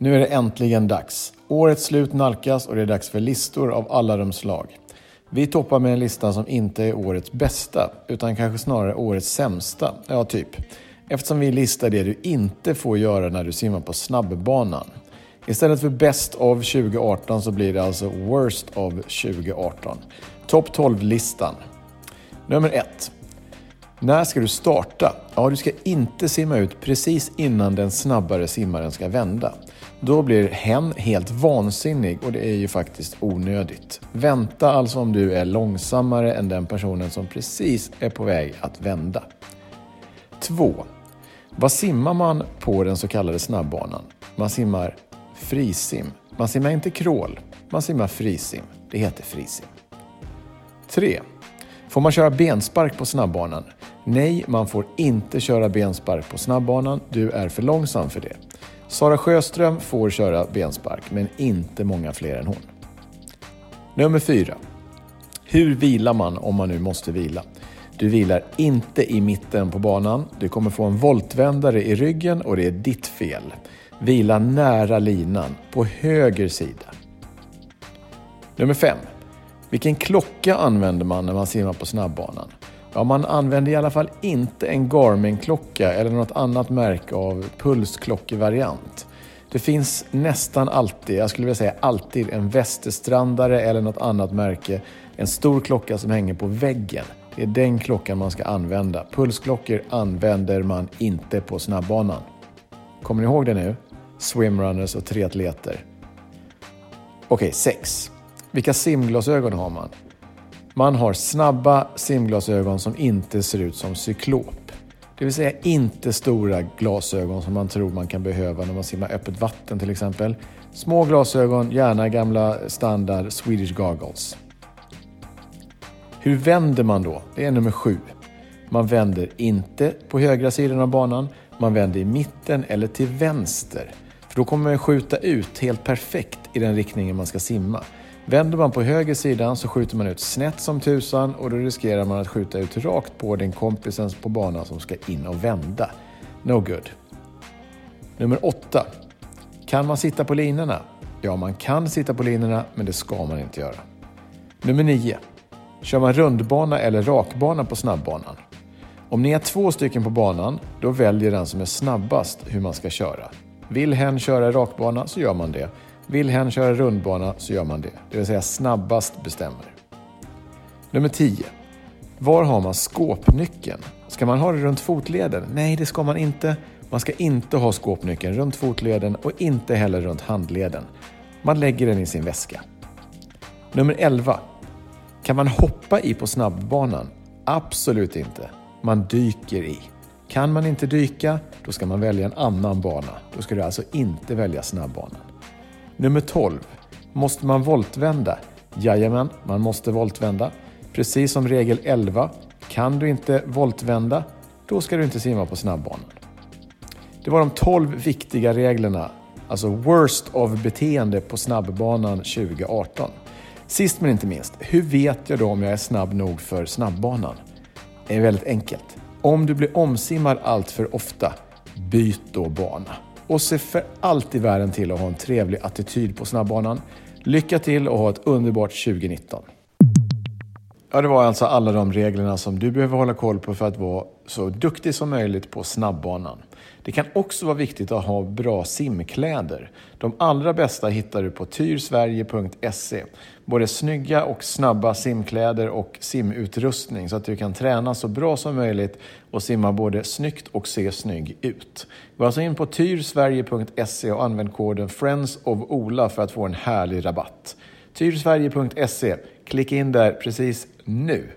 Nu är det äntligen dags. Årets slut nalkas och det är dags för listor av alla de slag. Vi toppar med en lista som inte är årets bästa, utan kanske snarare årets sämsta. Ja, typ. Eftersom vi listar det du inte får göra när du simmar på snabbbanan. Istället för Best of 2018 så blir det alltså Worst of 2018. Topp 12-listan. Nummer 1. När ska du starta? Ja, du ska inte simma ut precis innan den snabbare simmaren ska vända. Då blir hen helt vansinnig och det är ju faktiskt onödigt. Vänta alltså om du är långsammare än den personen som precis är på väg att vända. 2. Vad simmar man på den så kallade snabbbanan? Man simmar frisim. Man simmar inte crawl, man simmar frisim. Det heter frisim. 3. Får man köra benspark på snabbbanan? Nej, man får inte köra benspark på snabbbanan. Du är för långsam för det. Sara Sjöström får köra benspark, men inte många fler än hon. Nummer 4. Hur vilar man om man nu måste vila? Du vilar inte i mitten på banan. Du kommer få en voltvändare i ryggen och det är ditt fel. Vila nära linan, på höger sida. Nummer 5. Vilken klocka använder man när man simmar på snabbbanan? Ja, man använder i alla fall inte en Garmin-klocka eller något annat märke av pulsklockevariant. Det finns nästan alltid, jag skulle vilja säga alltid, en västerstrandare eller något annat märke. En stor klocka som hänger på väggen. Det är den klockan man ska använda. Pulsklockor använder man inte på snabbbanan. Kommer ni ihåg det nu? Swimrunners och triatleter. Okej, 6. Vilka simglasögon har man? Man har snabba simglasögon som inte ser ut som cyklop. Det vill säga inte stora glasögon som man tror man kan behöva när man simmar öppet vatten till exempel. Små glasögon, gärna gamla standard Swedish goggles. Hur vänder man då? Det är nummer sju. Man vänder inte på högra sidan av banan. Man vänder i mitten eller till vänster. För då kommer man skjuta ut helt perfekt i den riktningen man ska simma. Vänder man på höger sidan så skjuter man ut snett som tusan och då riskerar man att skjuta ut rakt på den kompisen på banan som ska in och vända. No good. Nummer 8. Kan man sitta på linorna? Ja, man kan sitta på linorna, men det ska man inte göra. Nummer 9. Kör man rundbana eller rakbana på snabbbanan? Om ni är två stycken på banan, då väljer den som är snabbast hur man ska köra. Vill hen köra rakbana så gör man det. Vill hen köra rundbana så gör man det. Det vill säga snabbast bestämmer. Nummer 10. Var har man skåpnyckeln? Ska man ha det runt fotleden? Nej, det ska man inte. Man ska inte ha skåpnyckeln runt fotleden och inte heller runt handleden. Man lägger den i sin väska. Nummer 11. Kan man hoppa i på snabbbanan? Absolut inte. Man dyker i. Kan man inte dyka, då ska man välja en annan bana. Då ska du alltså inte välja snabbbanan. Nummer 12. Måste man voltvända? Jajamän, man måste voltvända. Precis som regel 11. Kan du inte voltvända, då ska du inte simma på snabbbanan. Det var de 12 viktiga reglerna, alltså worst of beteende på snabbbanan 2018. Sist men inte minst, hur vet jag då om jag är snabb nog för snabbbanan? Det är väldigt enkelt. Om du blir omsimmad allt för ofta, byt då bana. Och se för allt i världen till att ha en trevlig attityd på snabbbanan. Lycka till och ha ett underbart 2019. Ja, det var alltså alla de reglerna som du behöver hålla koll på för att vara så duktig som möjligt på snabbbanan. Det kan också vara viktigt att ha bra simkläder. De allra bästa hittar du på tyrsverige.se. Både snygga och snabba simkläder och simutrustning så att du kan träna så bra som möjligt och simma både snyggt och se snygg ut. Gå alltså in på tyrsverige.se och använd koden Friends of Ola för att få en härlig rabatt. Tyrsverige.se. Klicka in där precis nu.